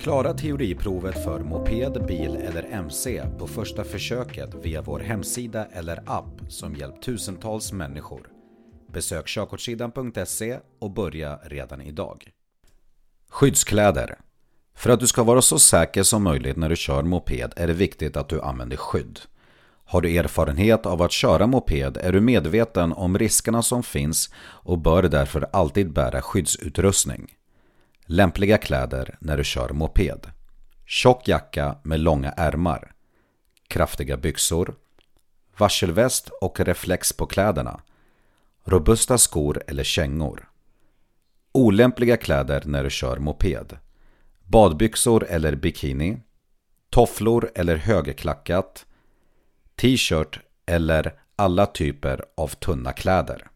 Klara teoriprovet för moped, bil eller MC på första försöket via vår hemsida eller app som hjälpt tusentals människor. Besök körkortssidan.se och börja redan idag. Skyddskläder För att du ska vara så säker som möjligt när du kör moped är det viktigt att du använder skydd. Har du erfarenhet av att köra moped är du medveten om riskerna som finns och bör därför alltid bära skyddsutrustning. Lämpliga kläder när du kör moped. Tjock jacka med långa ärmar. Kraftiga byxor. Varselväst och reflex på kläderna. Robusta skor eller kängor. Olämpliga kläder när du kör moped. Badbyxor eller bikini. Tofflor eller högklackat. T-shirt eller alla typer av tunna kläder.